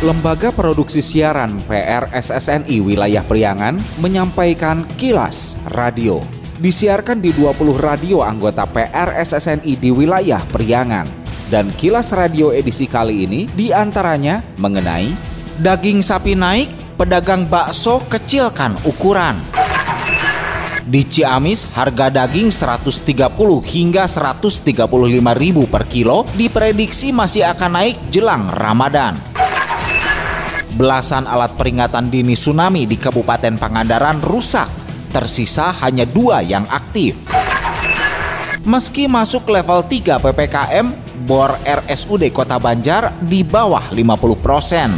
Lembaga Produksi Siaran PRSSNI Wilayah Priangan menyampaikan kilas radio. Disiarkan di 20 radio anggota PRSSNI di wilayah Priangan. Dan kilas radio edisi kali ini di antaranya mengenai daging sapi naik, pedagang bakso kecilkan ukuran. Di Ciamis, harga daging 130 hingga 135 ribu per kilo diprediksi masih akan naik jelang Ramadan belasan alat peringatan dini tsunami di Kabupaten Pangandaran rusak. Tersisa hanya dua yang aktif. Meski masuk level 3 PPKM, bor RSUD Kota Banjar di bawah 50 persen.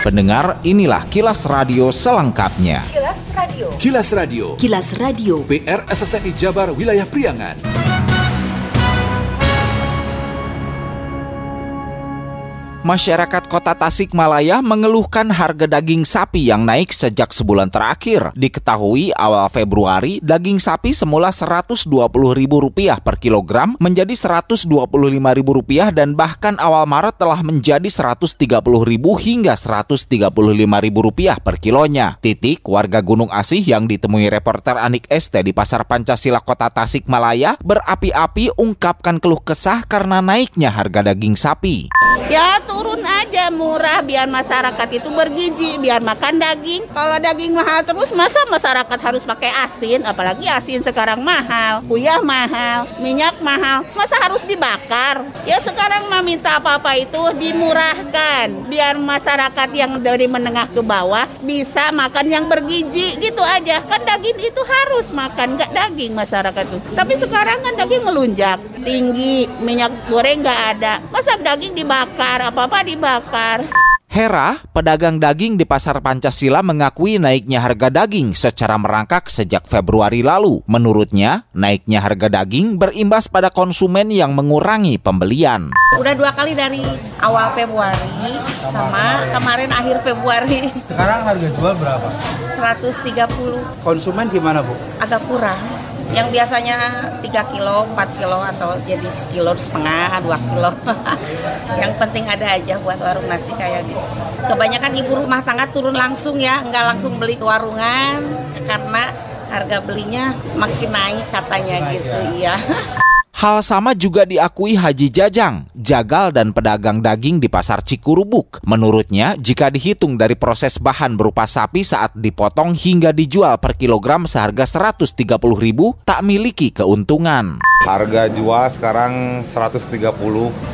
Pendengar, inilah kilas radio selengkapnya. Kilas Radio. Kilas Radio. Kilas Radio. PR SSNI Jabar Wilayah Priangan. Masyarakat Kota Tasikmalaya mengeluhkan harga daging sapi yang naik sejak sebulan terakhir. Diketahui awal Februari, daging sapi semula Rp120.000 per kilogram menjadi Rp125.000 dan bahkan awal Maret telah menjadi Rp130.000 hingga Rp135.000 per kilonya. Titik, warga Gunung Asih yang ditemui reporter Anik ST di Pasar Pancasila Kota Tasikmalaya berapi-api ungkapkan keluh kesah karena naiknya harga daging sapi. Ya turun aja murah biar masyarakat itu bergizi, biar makan daging. Kalau daging mahal terus masa masyarakat harus pakai asin, apalagi asin sekarang mahal, kuyah mahal, minyak mahal, masa harus dibakar? Ya sekarang mah minta apa-apa itu dimurahkan, biar masyarakat yang dari menengah ke bawah bisa makan yang bergizi gitu aja. Kan daging itu harus makan, nggak daging masyarakat itu. Tapi sekarang kan daging melunjak, tinggi, minyak goreng nggak ada. Masa daging dibakar, apa-apa dibakar. Hera, pedagang daging di Pasar Pancasila mengakui naiknya harga daging secara merangkak sejak Februari lalu. Menurutnya, naiknya harga daging berimbas pada konsumen yang mengurangi pembelian. Udah dua kali dari awal Februari sama kemarin akhir Februari Sekarang harga jual berapa? 130 Konsumen gimana bu? agak kurang. Yang biasanya 3 kilo, 4 kilo atau jadi sekilo setengah, 2 kilo. Yang penting ada aja buat warung nasi kayak gitu. Kebanyakan ibu rumah tangga turun langsung ya, nggak langsung beli ke warungan karena harga belinya makin naik katanya gitu ya. Hal sama juga diakui Haji Jajang, jagal dan pedagang daging di Pasar Cikurubuk. Menurutnya, jika dihitung dari proses bahan berupa sapi saat dipotong hingga dijual per kilogram seharga Rp130.000, tak miliki keuntungan. Harga jual sekarang 130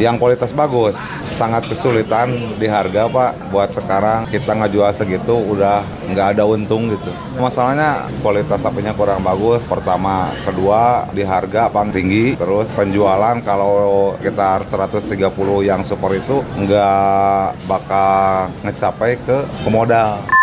yang kualitas bagus. Sangat kesulitan di harga Pak. Buat sekarang kita nggak jual segitu udah nggak ada untung gitu. Masalahnya kualitas sapinya kurang bagus. Pertama, kedua di harga paling tinggi. Terus penjualan kalau kita 130 yang super itu nggak bakal ngecapai ke pemodal.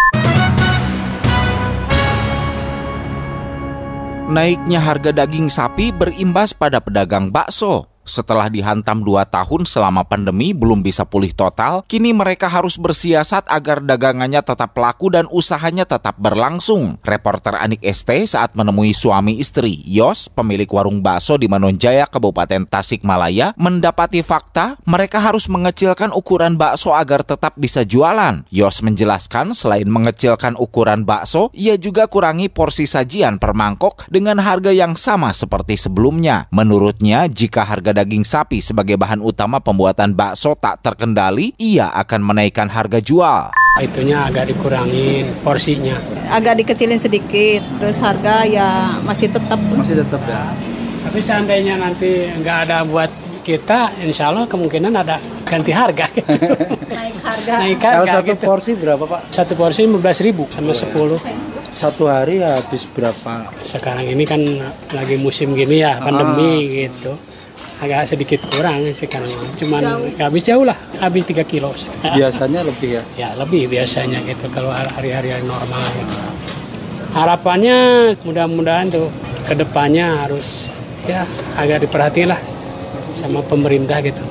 Naiknya harga daging sapi berimbas pada pedagang bakso. Setelah dihantam dua tahun selama pandemi belum bisa pulih total, kini mereka harus bersiasat agar dagangannya tetap laku dan usahanya tetap berlangsung. Reporter Anik ST saat menemui suami istri, Yos, pemilik warung bakso di Manonjaya, Kabupaten Tasikmalaya, mendapati fakta mereka harus mengecilkan ukuran bakso agar tetap bisa jualan. Yos menjelaskan selain mengecilkan ukuran bakso, ia juga kurangi porsi sajian per mangkok dengan harga yang sama seperti sebelumnya. Menurutnya, jika harga daging sapi sebagai bahan utama pembuatan bakso tak terkendali, ia akan menaikkan harga jual. Itunya agak dikurangin porsinya. agak dikecilin sedikit terus harga ya masih tetap Masih tetap ya. Tapi seandainya nanti nggak ada buat kita, insya Allah kemungkinan ada ganti harga. Gitu. Naik harga. Naik Kalau harga satu gitu. porsi berapa pak? Satu porsi 15 ribu sama 10. Satu hari habis berapa? Sekarang ini kan lagi musim gini ya, pandemi gitu. Agak sedikit kurang sekarang. Cuman nggak habis jauh lah, habis 3 kilo. Biasanya lebih ya. Ya lebih biasanya gitu kalau hari-hari normal gitu. Harapannya mudah-mudahan tuh ke depannya harus ya agak diperhatiin lah sama pemerintah gitu.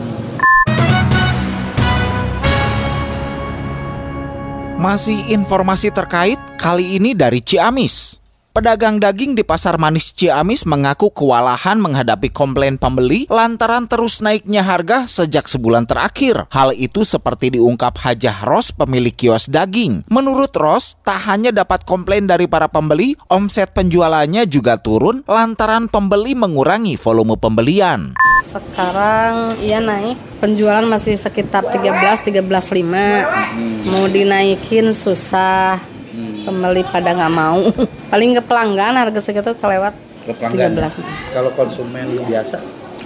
Masih informasi terkait kali ini dari Ciamis. Pedagang daging di Pasar Manis Ciamis mengaku kewalahan menghadapi komplain pembeli lantaran terus naiknya harga sejak sebulan terakhir. Hal itu seperti diungkap Hajah Ros, pemilik kios daging. Menurut Ros, tak hanya dapat komplain dari para pembeli, omset penjualannya juga turun lantaran pembeli mengurangi volume pembelian. Sekarang iya naik, penjualan masih sekitar 13 13,5. Mau dinaikin susah. Pembeli pada nggak mau. Paling ke pelanggan harga segitu kelewat Ke pelanggan. 13. Kalau konsumen biasa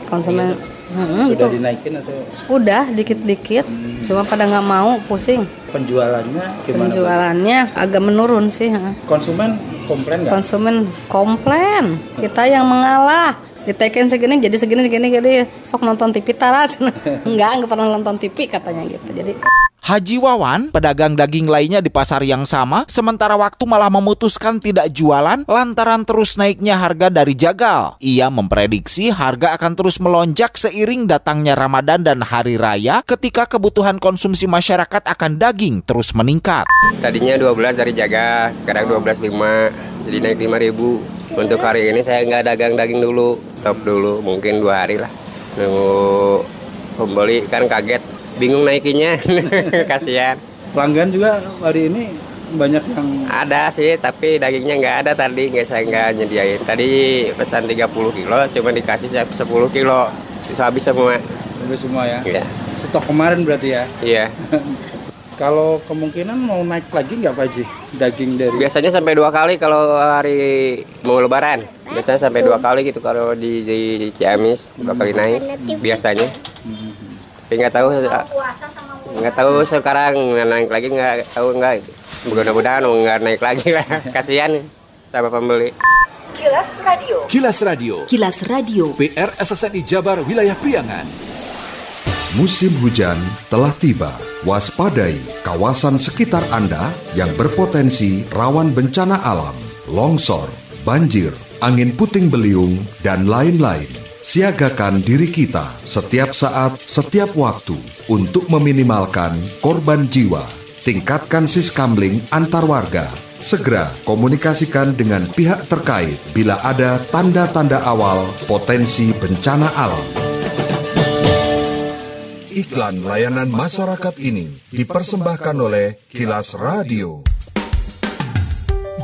Konsumen Hmm, sudah itu dinaikin atau udah dikit-dikit, cuma pada nggak mau pusing. penjualannya gimana? Penjualannya agak menurun sih. Konsumen komplain nggak? Konsumen komplain, kita yang mengalah. Ditekin segini jadi segini segini jadi sok nonton TV taras. enggak, enggak pernah nonton TV katanya gitu. Jadi Haji Wawan, pedagang daging lainnya di pasar yang sama, sementara waktu malah memutuskan tidak jualan lantaran terus naiknya harga dari jagal. Ia memprediksi harga akan terus melonjak seiring datangnya Ramadan dan Hari Raya ketika kebutuhan konsumsi masyarakat akan daging terus meningkat. Tadinya 12 dari jaga, sekarang 12.5 jadi naik 5.000 Untuk hari ini saya nggak dagang daging dulu, top dulu, mungkin dua hari lah. Nunggu pembeli kan kaget, bingung naikinnya, kasihan. Pelanggan juga hari ini banyak yang Ada sih, tapi dagingnya nggak ada tadi, nggak saya nggak nyediain. Tadi pesan 30 kilo, cuma dikasih saya 10 kilo, itu habis semua. habis semua ya. Iya, Stok kemarin berarti ya. iya. Kalau kemungkinan mau naik lagi nggak Pak Haji? Daging dari Biasanya sampai dua kali kalau hari mau lebaran. Biasanya sampai dua kali gitu kalau di, di, di Ciamis dua kali naik biasanya. Tapi nggak tahu nggak tahu sekarang nggak naik lagi nggak tahu nggak. Mudah-mudahan nggak naik lagi lah. Kasihan sama pembeli. Kilas Radio. Kilas Radio. PR SSNI Jabar Wilayah Priangan. Musim hujan telah tiba. Waspadai kawasan sekitar Anda yang berpotensi rawan bencana alam, longsor, banjir, angin puting beliung, dan lain-lain. Siagakan diri kita setiap saat, setiap waktu untuk meminimalkan korban jiwa. Tingkatkan siskamling antar warga. Segera komunikasikan dengan pihak terkait bila ada tanda-tanda awal potensi bencana alam. Iklan layanan masyarakat ini dipersembahkan oleh Kilas Radio.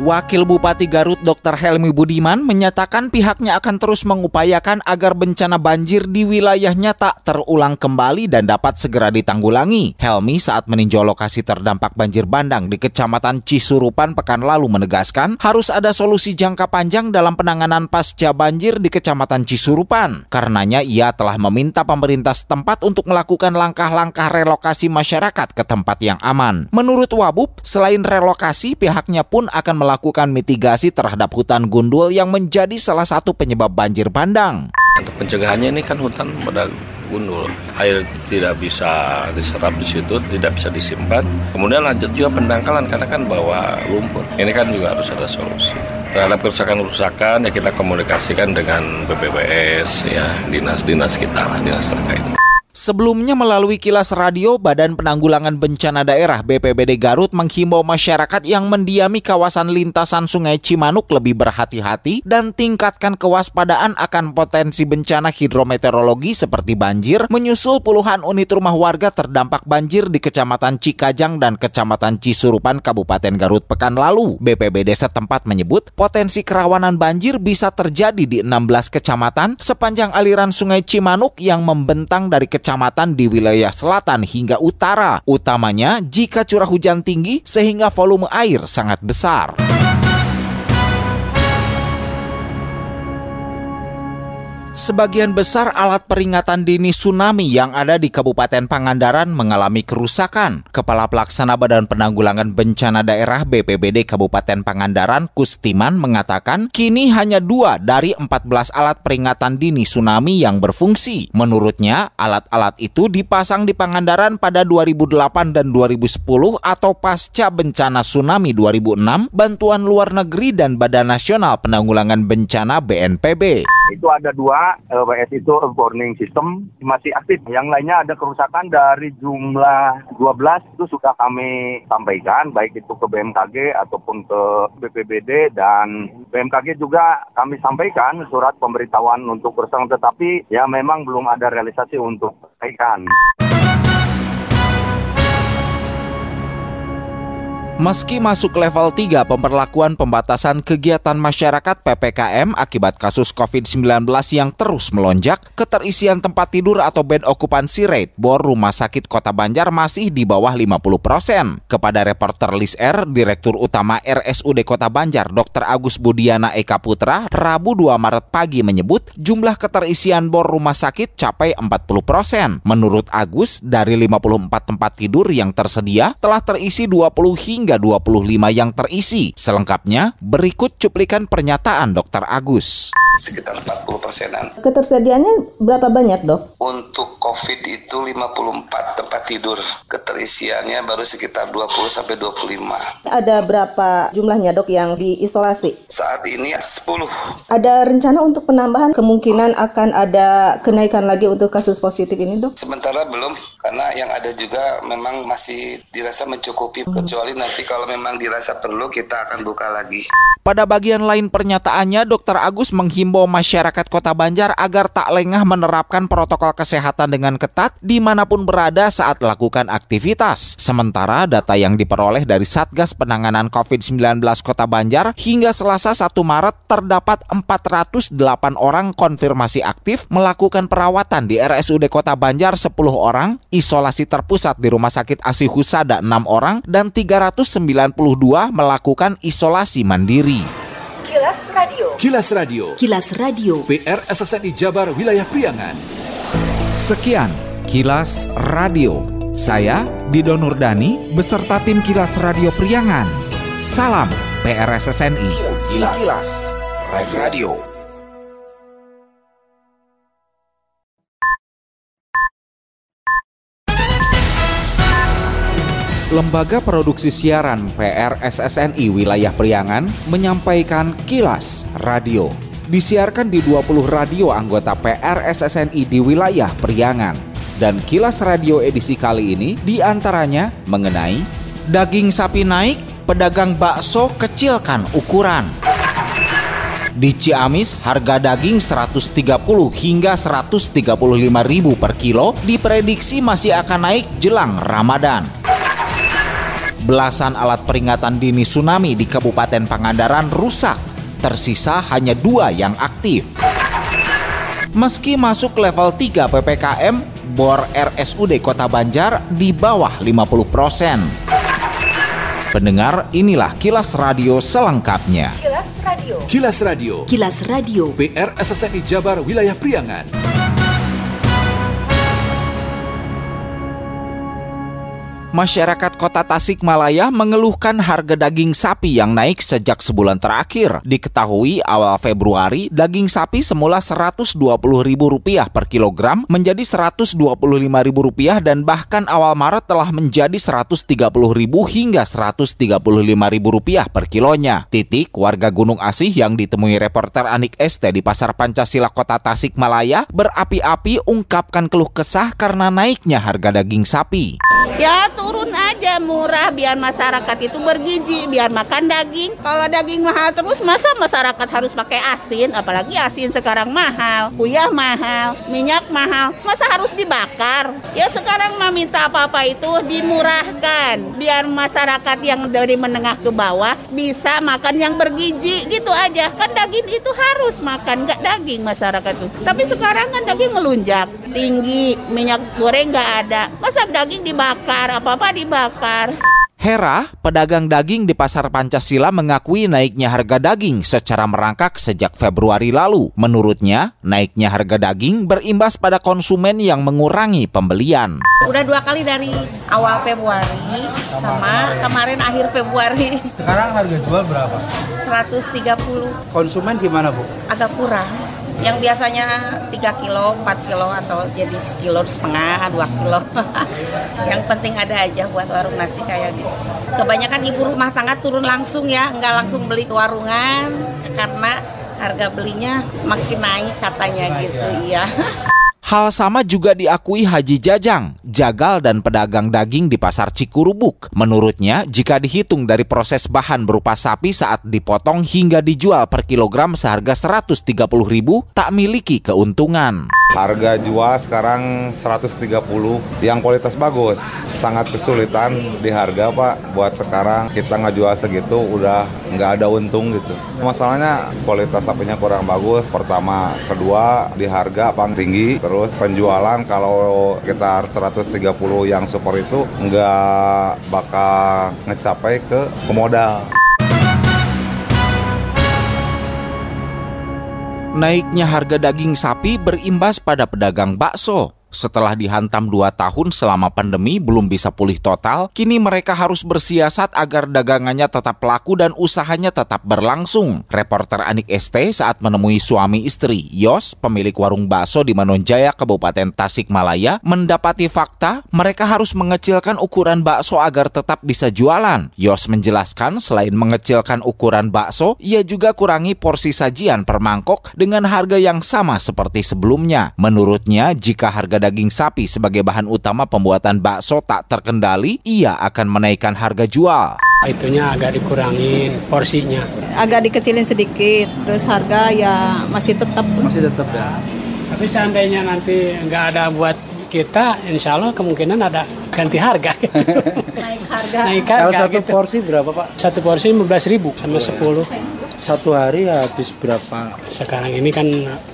Wakil Bupati Garut Dr. Helmi Budiman menyatakan pihaknya akan terus mengupayakan agar bencana banjir di wilayahnya tak terulang kembali dan dapat segera ditanggulangi. Helmi saat meninjau lokasi terdampak banjir bandang di Kecamatan Cisurupan pekan lalu menegaskan harus ada solusi jangka panjang dalam penanganan pasca banjir di Kecamatan Cisurupan. Karenanya ia telah meminta pemerintah setempat untuk melakukan langkah-langkah relokasi masyarakat ke tempat yang aman. Menurut Wabub, selain relokasi pihaknya pun akan melakukan mitigasi terhadap hutan gundul yang menjadi salah satu penyebab banjir bandang. Untuk pencegahannya ini kan hutan pada gundul, air tidak bisa diserap di situ, tidak bisa disimpan. Kemudian lanjut juga pendangkalan karena kan bawa lumpur. Ini kan juga harus ada solusi. Terhadap kerusakan-kerusakan ya kita komunikasikan dengan BPBS ya dinas-dinas kita lah dinas terkait. Sebelumnya melalui kilas radio, Badan Penanggulangan Bencana Daerah BPBD Garut menghimbau masyarakat yang mendiami kawasan lintasan Sungai Cimanuk lebih berhati-hati dan tingkatkan kewaspadaan akan potensi bencana hidrometeorologi seperti banjir, menyusul puluhan unit rumah warga terdampak banjir di Kecamatan Cikajang dan Kecamatan Cisurupan Kabupaten Garut pekan lalu. BPBD setempat menyebut potensi kerawanan banjir bisa terjadi di 16 kecamatan sepanjang aliran Sungai Cimanuk yang membentang dari kecamatan di wilayah selatan hingga utara, utamanya jika curah hujan tinggi sehingga volume air sangat besar. Sebagian besar alat peringatan dini tsunami yang ada di Kabupaten Pangandaran mengalami kerusakan. Kepala Pelaksana Badan Penanggulangan Bencana Daerah BPBD Kabupaten Pangandaran, Kustiman, mengatakan kini hanya dua dari 14 alat peringatan dini tsunami yang berfungsi. Menurutnya, alat-alat itu dipasang di Pangandaran pada 2008 dan 2010 atau pasca bencana tsunami 2006, bantuan luar negeri dan Badan Nasional Penanggulangan Bencana BNPB. Itu ada dua, LWS itu warning system masih aktif. Yang lainnya ada kerusakan dari jumlah 12 itu sudah kami sampaikan, baik itu ke BMKG ataupun ke BPBD dan BMKG juga kami sampaikan surat pemberitahuan untuk kerusakan, tetapi ya memang belum ada realisasi untuk perbaikan. Meski masuk level 3 pemberlakuan pembatasan kegiatan masyarakat PPKM akibat kasus COVID-19 yang terus melonjak, keterisian tempat tidur atau bed occupancy rate BOR Rumah Sakit Kota Banjar masih di bawah 50 persen. Kepada reporter Lis R, Direktur Utama RSUD Kota Banjar, Dr. Agus Budiana Eka Putra, Rabu 2 Maret pagi menyebut jumlah keterisian BOR rumah sakit capai 40 persen. Menurut Agus, dari 54 tempat tidur yang tersedia, telah terisi 20 hingga hingga 25 yang terisi. Selengkapnya, berikut cuplikan pernyataan Dr. Agus sekitar 40 persenan. Ketersediaannya berapa banyak dok? Untuk COVID itu 54 tempat tidur. Keterisiannya baru sekitar 20 sampai 25. Ada berapa jumlahnya dok yang diisolasi? Saat ini 10. Ada rencana untuk penambahan kemungkinan akan ada kenaikan lagi untuk kasus positif ini dok? Sementara belum, karena yang ada juga memang masih dirasa mencukupi. Hmm. Kecuali nanti kalau memang dirasa perlu kita akan buka lagi. Pada bagian lain pernyataannya, Dr. Agus menghimbau masyarakat Kota Banjar agar tak lengah menerapkan protokol kesehatan dengan ketat di mana pun berada saat melakukan aktivitas. Sementara data yang diperoleh dari Satgas Penanganan COVID-19 Kota Banjar hingga Selasa 1 Maret terdapat 408 orang konfirmasi aktif melakukan perawatan di RSUD Kota Banjar 10 orang, isolasi terpusat di Rumah Sakit Asi Husada 6 orang, dan 392 melakukan isolasi mandiri. Kilas Radio. Kilas Radio. Kilas Radio. PR SSNI Jabar Wilayah Priangan. Sekian Kilas Radio. Saya Dido Nurdani beserta tim Kilas Radio Priangan. Salam PRSSNI. Kilas, Kilas. Kilas. Radio. Lembaga Produksi Siaran PRSSNI Wilayah Priangan menyampaikan kilas radio. Disiarkan di 20 radio anggota PRSSNI di wilayah Priangan. Dan kilas radio edisi kali ini di antaranya mengenai daging sapi naik, pedagang bakso kecilkan ukuran. Di Ciamis, harga daging 130 hingga 135 ribu per kilo diprediksi masih akan naik jelang Ramadan belasan alat peringatan dini tsunami di Kabupaten Pangandaran rusak. Tersisa hanya dua yang aktif. Meski masuk level 3 PPKM, bor RSUD Kota Banjar di bawah 50 persen. Pendengar, inilah kilas radio selengkapnya. Kilas Radio. Kilas Radio. Kilas Radio. PR SSNI Jabar Wilayah Priangan. Masyarakat kota Tasikmalaya mengeluhkan harga daging sapi yang naik sejak sebulan terakhir. Diketahui awal Februari, daging sapi semula Rp120.000 per kilogram menjadi Rp125.000 dan bahkan awal Maret telah menjadi Rp130.000 hingga Rp135.000 per kilonya. Titik, warga Gunung Asih yang ditemui reporter Anik ST di Pasar Pancasila Kota Tasikmalaya berapi-api ungkapkan keluh kesah karena naiknya harga daging sapi. Ya turun aja murah biar masyarakat itu bergizi, biar makan daging. Kalau daging mahal terus masa masyarakat harus pakai asin, apalagi asin sekarang mahal, kuyah mahal, minyak mahal, masa harus dibakar? Ya sekarang mah minta apa-apa itu dimurahkan, biar masyarakat yang dari menengah ke bawah bisa makan yang bergizi gitu aja. Kan daging itu harus makan, nggak daging masyarakat itu. Tapi sekarang kan daging melunjak tinggi, minyak goreng nggak ada. Masa daging dibakar? dibakar, apa-apa dibakar. Hera, pedagang daging di Pasar Pancasila mengakui naiknya harga daging secara merangkak sejak Februari lalu. Menurutnya, naiknya harga daging berimbas pada konsumen yang mengurangi pembelian. Udah dua kali dari awal Februari sama kemarin akhir Februari. Sekarang harga jual berapa? 130 Konsumen gimana Bu? agak kurang. Yang biasanya 3 kilo, 4 kilo atau jadi sekilo setengah, 2 kilo. Yang penting ada aja buat warung nasi kayak gitu. Kebanyakan ibu rumah tangga turun langsung ya, nggak langsung beli ke warungan karena harga belinya makin naik katanya gitu ya. Hal sama juga diakui Haji Jajang, jagal dan pedagang daging di Pasar Cikurubuk. Menurutnya, jika dihitung dari proses bahan berupa sapi saat dipotong hingga dijual per kilogram seharga 130.000, tak miliki keuntungan. Harga jual sekarang 130 yang kualitas bagus. Sangat kesulitan di harga Pak. Buat sekarang kita ngejual segitu udah nggak ada untung gitu. Masalahnya kualitas sapinya kurang bagus. Pertama, kedua di harga paling tinggi. Terus penjualan kalau kita 130 yang super itu nggak bakal ngecapai ke pemodal. Naiknya harga daging sapi berimbas pada pedagang bakso. Setelah dihantam dua tahun selama pandemi belum bisa pulih total, kini mereka harus bersiasat agar dagangannya tetap laku dan usahanya tetap berlangsung. Reporter Anik ST saat menemui suami istri, Yos, pemilik warung bakso di Manonjaya, Kabupaten Tasikmalaya, mendapati fakta mereka harus mengecilkan ukuran bakso agar tetap bisa jualan. Yos menjelaskan selain mengecilkan ukuran bakso, ia juga kurangi porsi sajian per mangkok dengan harga yang sama seperti sebelumnya. Menurutnya, jika harga daging sapi sebagai bahan utama pembuatan bakso tak terkendali, ia akan menaikkan harga jual. Itunya agak dikurangin porsinya. Agak dikecilin sedikit, terus harga ya masih tetap. Masih tetap ya. Tapi seandainya nanti nggak ada buat kita, insya Allah kemungkinan ada ganti harga. Naik harga. Naik Kalau harga satu gitu. porsi berapa Pak? Satu porsi 15 ribu sama 10. Satu hari habis berapa? Sekarang ini kan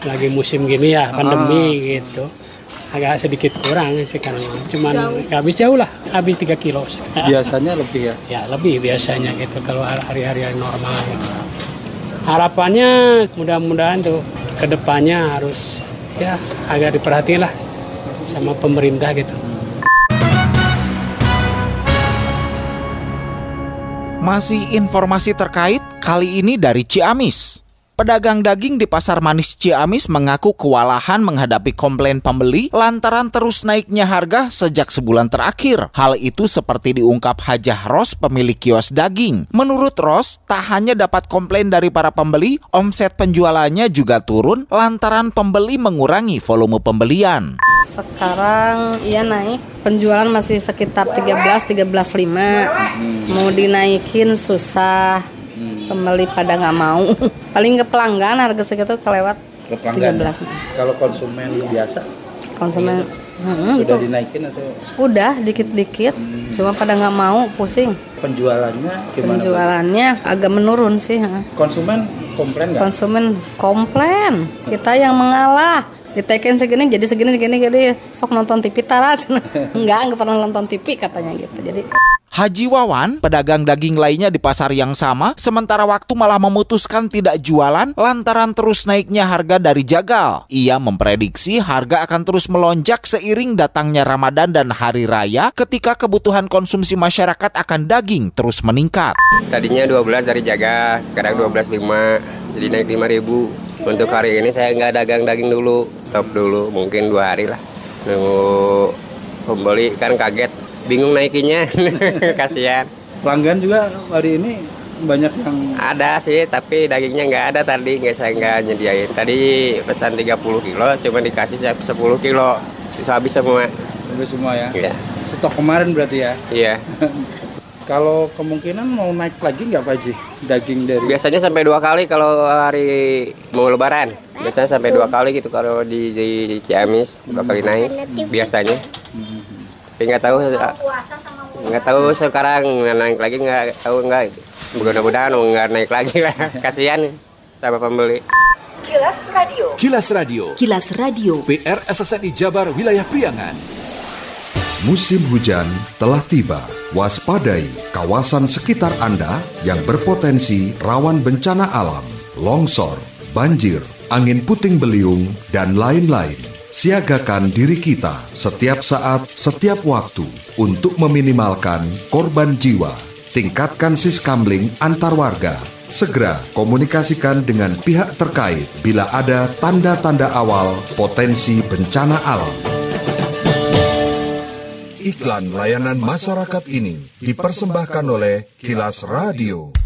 lagi musim gini ya, pandemi gitu. Agak sedikit kurang sekarang. Cuman nggak habis jauh lah, habis 3 kilo. Biasanya lebih ya. Ya lebih biasanya gitu kalau hari-hari normal gitu. Harapannya mudah-mudahan tuh ke depannya harus ya agak diperhatiin lah sama pemerintah gitu. Masih informasi terkait kali ini dari Ciamis. Pedagang daging di Pasar Manis Ciamis mengaku kewalahan menghadapi komplain pembeli lantaran terus naiknya harga sejak sebulan terakhir. Hal itu seperti diungkap Hajah Ros, pemilik kios daging. Menurut Ros, tak hanya dapat komplain dari para pembeli, omset penjualannya juga turun lantaran pembeli mengurangi volume pembelian. Sekarang iya naik. Penjualan masih sekitar 13 13 5. Mau dinaikin susah. Pembeli pada nggak mau. Paling ke pelanggan harga segitu kelewat Ke pelanggan. 13. Kalau konsumen biasa Konsumen Hmm, sudah itu. dinaikin atau Udah dikit-dikit, cuma pada nggak mau, pusing. penjualannya gimana? Penjualannya agak menurun sih. Konsumen komplain nggak? Konsumen komplain, kita yang mengalah. Ditekin segini jadi segini segini jadi sok nonton TV taras. enggak, enggak pernah nonton TV katanya gitu. Jadi Haji Wawan, pedagang daging lainnya di pasar yang sama, sementara waktu malah memutuskan tidak jualan lantaran terus naiknya harga dari jagal. Ia memprediksi harga akan terus melonjak seiring datangnya Ramadan dan Hari Raya ketika kebutuhan konsumsi masyarakat akan daging terus meningkat. Tadinya 12 dari jaga, sekarang 12.5 jadi naik 5 ribu. Untuk hari ini saya nggak dagang daging dulu, top dulu, mungkin dua hari lah. Nunggu pembeli kan kaget, bingung naikinnya, kasihan. Pelanggan juga hari ini banyak yang Ada sih, tapi dagingnya nggak ada tadi, nggak saya nggak nyediain. Tadi pesan 30 kilo, cuma dikasih saya 10 kilo, itu habis semua. habis semua ya. Iya, Stok kemarin berarti ya. iya. Kalau kemungkinan mau naik lagi nggak Pak Haji? Daging dari Biasanya sampai dua kali kalau hari mau lebaran. Biasanya sampai dua kali gitu kalau di, di, di Ciamis dua kali naik biasanya. Tapi nggak tahu nggak tahu sekarang nggak naik lagi nggak tahu nggak. Mudah-mudahan nggak naik lagi lah. Kasihan sama pembeli. Kilas Radio. Kilas Radio. Kilas Radio. PR SSNI Jabar Wilayah Priangan. Musim hujan telah tiba. Waspadai kawasan sekitar Anda yang berpotensi rawan bencana alam, longsor, banjir, angin puting beliung, dan lain-lain. Siagakan diri kita setiap saat, setiap waktu untuk meminimalkan korban jiwa. Tingkatkan siskamling antar warga. Segera komunikasikan dengan pihak terkait bila ada tanda-tanda awal potensi bencana alam. Iklan layanan masyarakat ini dipersembahkan oleh Kilas Radio.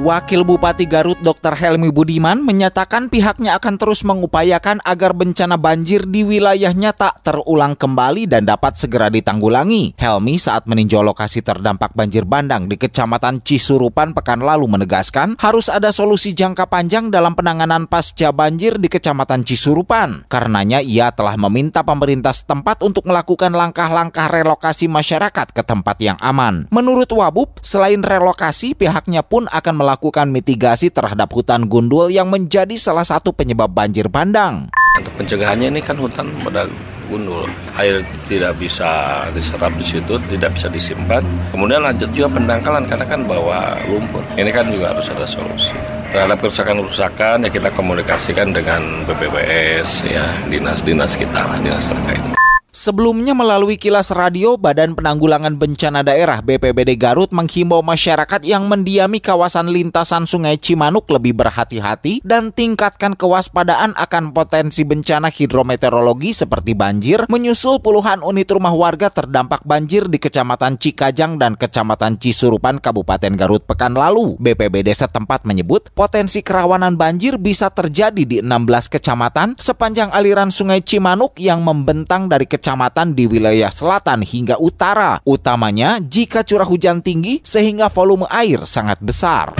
Wakil Bupati Garut Dr. Helmi Budiman menyatakan pihaknya akan terus mengupayakan agar bencana banjir di wilayahnya tak terulang kembali dan dapat segera ditanggulangi. Helmi saat meninjau lokasi terdampak banjir bandang di Kecamatan Cisurupan pekan lalu menegaskan harus ada solusi jangka panjang dalam penanganan pasca banjir di Kecamatan Cisurupan. Karenanya ia telah meminta pemerintah setempat untuk melakukan langkah-langkah relokasi masyarakat ke tempat yang aman. Menurut Wabub, selain relokasi pihaknya pun akan melakukan melakukan mitigasi terhadap hutan gundul yang menjadi salah satu penyebab banjir bandang. Untuk pencegahannya ini kan hutan pada gundul, air tidak bisa diserap di situ, tidak bisa disimpan. Kemudian lanjut juga pendangkalan karena kan bawa lumpur. Ini kan juga harus ada solusi. Terhadap kerusakan-kerusakan ya kita komunikasikan dengan BPBS ya dinas-dinas kita lah dinas terkait. Sebelumnya melalui kilas radio, Badan Penanggulangan Bencana Daerah BPBD Garut menghimbau masyarakat yang mendiami kawasan lintasan Sungai Cimanuk lebih berhati-hati dan tingkatkan kewaspadaan akan potensi bencana hidrometeorologi seperti banjir, menyusul puluhan unit rumah warga terdampak banjir di Kecamatan Cikajang dan Kecamatan Cisurupan Kabupaten Garut pekan lalu. BPBD setempat menyebut potensi kerawanan banjir bisa terjadi di 16 kecamatan sepanjang aliran Sungai Cimanuk yang membentang dari kecamatan di wilayah selatan hingga utara, utamanya jika curah hujan tinggi sehingga volume air sangat besar.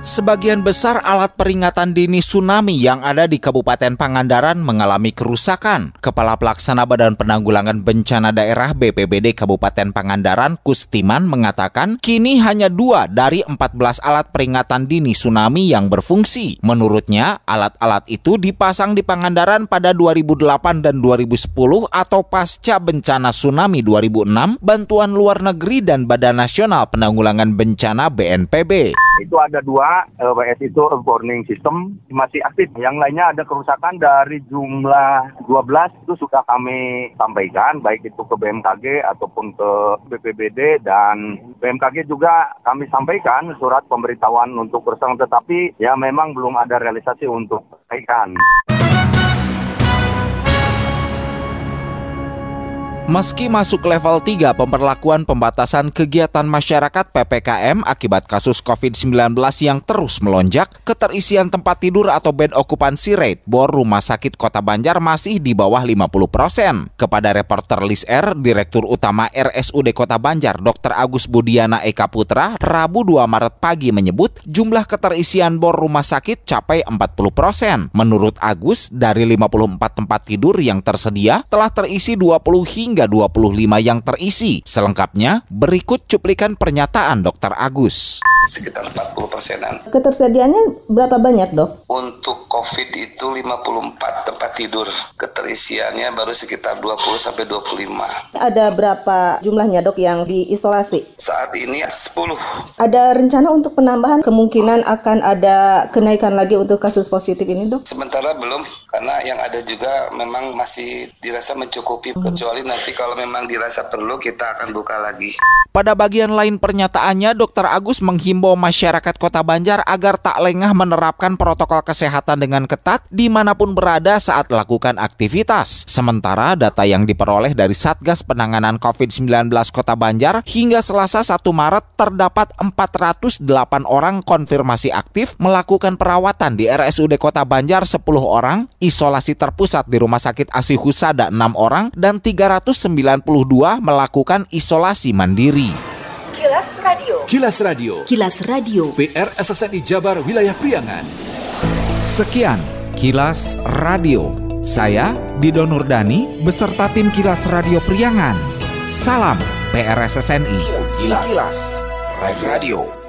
Sebagian besar alat peringatan dini tsunami yang ada di Kabupaten Pangandaran mengalami kerusakan. Kepala Pelaksana Badan Penanggulangan Bencana Daerah BPBD Kabupaten Pangandaran, Kustiman, mengatakan kini hanya dua dari 14 alat peringatan dini tsunami yang berfungsi. Menurutnya, alat-alat itu dipasang di Pangandaran pada 2008 dan 2010 atau pasca bencana tsunami 2006, bantuan luar negeri dan Badan Nasional Penanggulangan Bencana BNPB. Itu ada dua LWS itu warning system masih aktif. Yang lainnya ada kerusakan dari jumlah 12 itu sudah kami sampaikan baik itu ke BMKG ataupun ke BPBD dan BMKG juga kami sampaikan surat pemberitahuan untuk kerusakan tetapi ya memang belum ada realisasi untuk perbaikan. Meski masuk level 3 pemberlakuan pembatasan kegiatan masyarakat PPKM akibat kasus COVID-19 yang terus melonjak, keterisian tempat tidur atau bed occupancy rate BOR Rumah Sakit Kota Banjar masih di bawah 50 persen. Kepada reporter Lis R, Direktur Utama RSUD Kota Banjar, Dr. Agus Budiana Eka Putra, Rabu 2 Maret pagi menyebut jumlah keterisian BOR Rumah Sakit capai 40 persen. Menurut Agus, dari 54 tempat tidur yang tersedia, telah terisi 20 hingga hingga 25 yang terisi. Selengkapnya, berikut cuplikan pernyataan Dr. Agus sekitar 40 persenan. Ketersediaannya berapa banyak dok? Untuk COVID itu 54 tempat tidur. Keterisiannya baru sekitar 20 sampai 25. Ada berapa jumlahnya dok yang diisolasi? Saat ini 10. Ada rencana untuk penambahan kemungkinan akan ada kenaikan lagi untuk kasus positif ini dok? Sementara belum, karena yang ada juga memang masih dirasa mencukupi. Hmm. Kecuali nanti kalau memang dirasa perlu kita akan buka lagi. Pada bagian lain pernyataannya, Dr. Agus menghimbau masyarakat Kota Banjar agar tak lengah menerapkan protokol kesehatan dengan ketat di mana pun berada saat melakukan aktivitas. Sementara data yang diperoleh dari Satgas Penanganan COVID-19 Kota Banjar hingga Selasa 1 Maret terdapat 408 orang konfirmasi aktif melakukan perawatan di RSUD Kota Banjar 10 orang, isolasi terpusat di Rumah Sakit Asi Husada 6 orang, dan 300 melakukan isolasi mandiri. Kilas Radio. Kilas Radio. Kilas Radio. PR SSNI Jabar Wilayah Priangan. Sekian Kilas Radio. Saya Dido Nurdani beserta tim Kilas Radio Priangan. Salam PRSSNI. Kilas. Kilas Radio.